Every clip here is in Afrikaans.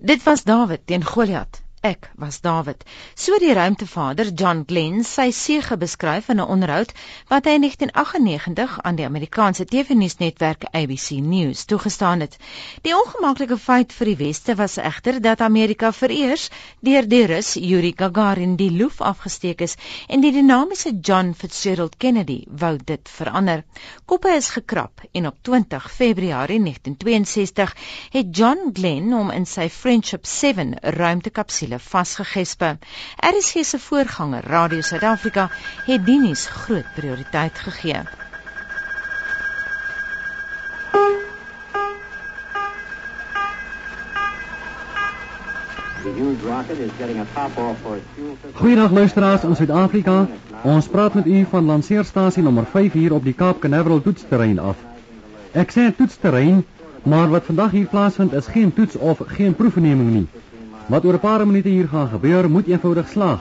Dit was Dawid teen Goliat. Ek was Dawid. So die ruimtevader John Glenn sy sege beskryf in 'n onderhoud wat hy in 1998 aan die Amerikaanse TV-nuusnetwerk ABC News toegestaan het. Die ongemaklike feit vir die weste was egter dat Amerika vereers deur die Rus Yuri Gagarin die loof afgesteek is en die dinamiese John Fitzgerald Kennedy wou dit verander. Koppe is gekrap en op 20 Februarie 1962 het John Glenn hom in sy Friendship 7 ruimtekapsule siele vasgegespe. RSG se voorganger, Radio Suid-Afrika, het dienies groot prioriteit gegee. Goeiedag luisteraars in Suid-Afrika. Ons praat met u van lanceerstasie nommer 5 hier op die Kaap Canaveral toetsterrein af. Ek sê toetsterrein, maar wat vandag hier plaasvind is geen toets of geen proefneming nie. Wat oor 'n paar minute hier gaan gebeur, moet eenvoudig slaag.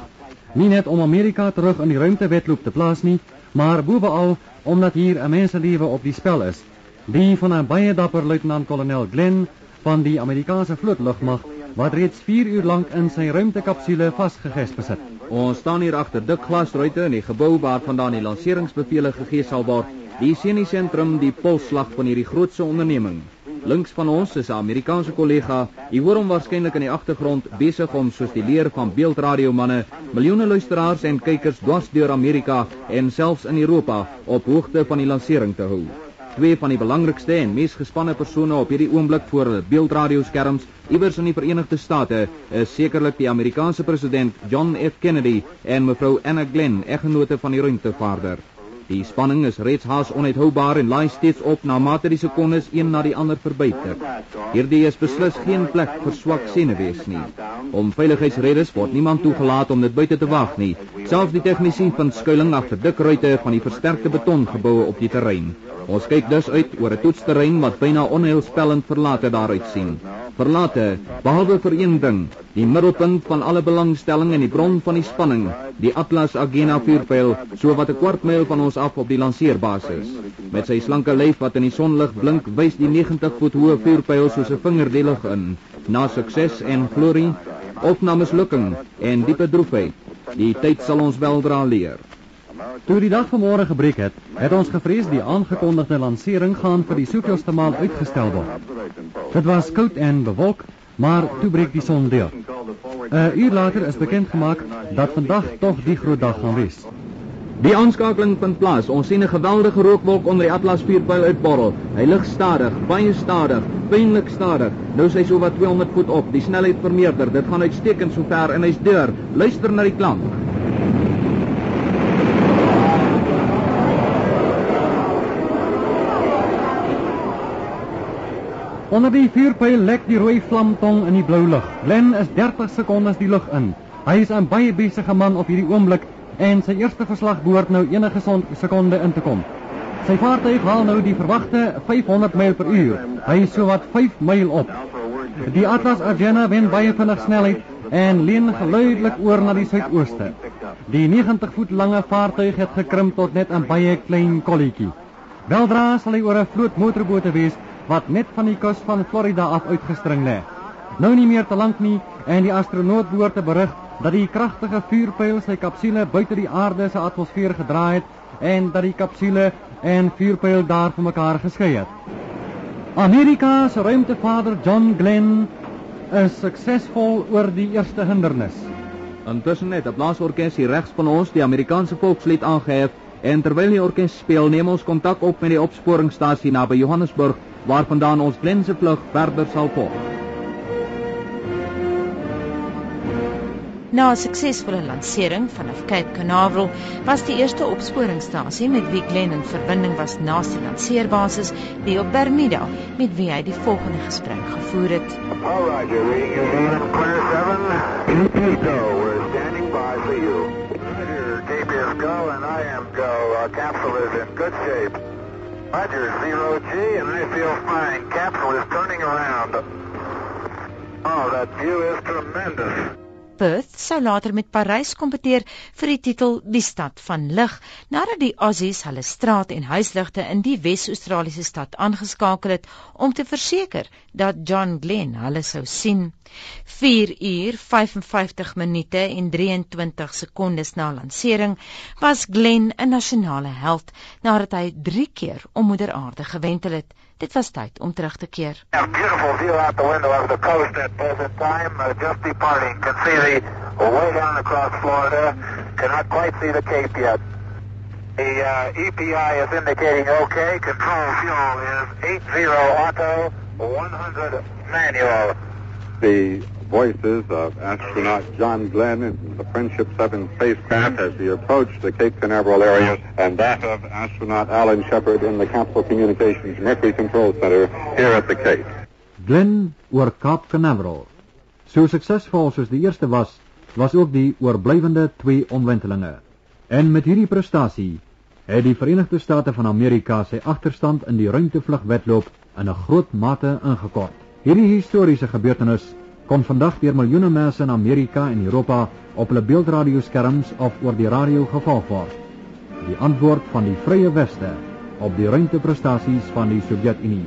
Nie net om Amerika terug in die ruimtewedloop te plaas nie, maar bovenal omdat hier 'n menselewe op die spel is. Die van 'n baie dapper luitenant-kolonel Glenn van die Amerikaanse vlootlugmag wat reeds 4 uur lank in sy ruimtekapsule vasgegesp is. Ons staan hier agter dik glasruite in die gebou waarvandaan die lanseringsbevele gegee sal word. Die seniesentrum die polsslag van hierdie grootse onderneming. Links van ons is 'n Amerikaanse kollega. Hy hoor hom waarskynlik in die agtergrond besig om soos die leer van beeldradiomanne miljoene luisteraars en kykers dwars deur Amerika en selfs in Europa op hoogte van die lansering te hou. Twee van die belangrikste en mees gespanne persone op hierdie oomblik voor hulle beeldradioskerms iewers in die Verenigde State is sekerlik die Amerikaanse president John F Kennedy en mevrou Anna Glenn, eggenote van die ruimtevaarder. Die spanning is reeds haas onuithoubaar en laai steeds op na mate die sekondes een na die ander verbyter. Hierdie is beslis geen plek vir swak senuwees nie. Om veiligheidsredes word niemand toegelaat om dit buite te wag nie. Selfs die tegniese van skuilings agter dik ruitte van die versterkte betongeboue op die terrein. Ons kyk dus uit oor 'n toetsterrein wat byna onheilspellend verlate daaruit sien verlate behalwe vir een ding die middelpunt van alle belangstelling en die bron van die spanning die Atlas Agena vuurpyl so wat 'n kwart myl van ons af op die lanseerbasis met sy slanke lyf wat in die sonlig blink wys die 90 voet hoë vuurpyl soos 'n vinger die lug in na sukses en glorie of na mislukking en diepe droefheid. Die tyd sal ons weldra leer. Toe die dag vanmôre gebreek het, het ons gevrees die aangekondigde lansering gaan vir die soveelste maal uitgestel word. Dit was koud en bewolk, maar toe breek die son deur. 'n Uur later is bekend gemaak dat vandag tog die groot dag gaan wees. Die aanskakeling vind plaas. Ons sien 'n geweldige rookwolk onder die Atlas vuurpyl uitborrel. Hy lig stadig, baie stadig, pynlik stadig. Nou sy so wat 200 voet op. Die snelheid vermeerder. Dit gaan uitstekend so ver en hy's deur. Luister na die klank. Onder die vuurpyl lek die rooi vlamtong in die blou lug. Glen is 30 sekondes die lug in. Hy is 'n baie besige man op hierdie oomblik en sy eerste verslag behoort nou enige sekonde in te kom. Sy vaartuig haal nou die verwagte 500 myl per uur. Hy is sowat 5 myl op. Die Atlas Argena wen baie vinnig snelheid en leun geluidelik oor na die suidooste. Die 90 voet lange vaartuig het gekrimp tot net 'n baie klein kolletjie. Weldra sal hy oor 'n vloot motorbote wees wat net van die kus van Florida af uitgestring lê. Nou nie meer te lank nie en die astronaut behoort te berig dat die kragtige vuurpyl sy kapsule buite die aarde se atmosfeer gedraai het en dat die kapsule en vuurpyl daar van mekaar geskei het. Amerika se ruimtevader John Glenn is suksesvol oor die eerste hindernis. Intussen het 'n blaasorkes hier regs van ons die Amerikaanse volkslied aangehef en terwyl die orkes speel, neem ons kontak op met die opsporingsstasie naby Johannesburg waarvandaan ons Glense vlug verder sal volg. Na 'n suksesvolle lansering vanaf Cape Canaveral was die eerste opsporingsstasie met wie Glen in verbinding was na die lanseerbasis die op Bermuda met wie hy die volgende gesprek gevoer het. All right, you're reading your name clear 7. EP go. We're standing by for you. Roger, KPS go and I am go. Our capsule is in good shape. Roger, zero G, and I feel fine. Capsule is turning around. Oh, that view is tremendous. Perth sou later met Parys kompeteer vir die titel die stad van lig nadat die Aussies hulle straat en huisligte in die Wes-Australiese stad aangeskakel het om te verseker dat John Glenn hulle sou sien. 4 uur 55 minute en 23 sekondes na lansering was Glenn 'n nasionale held nadat hy 3 keer om moeder aarde gewentel het. Dit was tyd om terug te keer. A beautiful view out the window of the coast at present time. Uh, just departing. Can see the way down across Florida. Cannot quite see the Cape yet. The uh, EPI is indicating okay. Control fuel is 80 auto, 100 manual. The voices of astronaut John Glenn in the Friendship 7 spacecraft as he approached the Cape Canaveral area, and that of astronaut Alan Shepard in the Capsule Communications Mercury Control Center here at the Cape. Glenn oor Cape Canaveral. So suksesvol soos die eerste was, was ook die oorblywende twee omwentelinge. En met hierdie prestasie het die Verenigde State van Amerika sy agterstand in die ruimtevlugwedloop in 'n groot mate ingekort. Hierdie historiese gebeurtenis kon vandag deur miljoene mense in Amerika en Europa op hulle beeldradioskerms of oor die radio gevolg word. Die antwoord van die Vrye Weste op die ruimteprestasies van die Sowjetunie.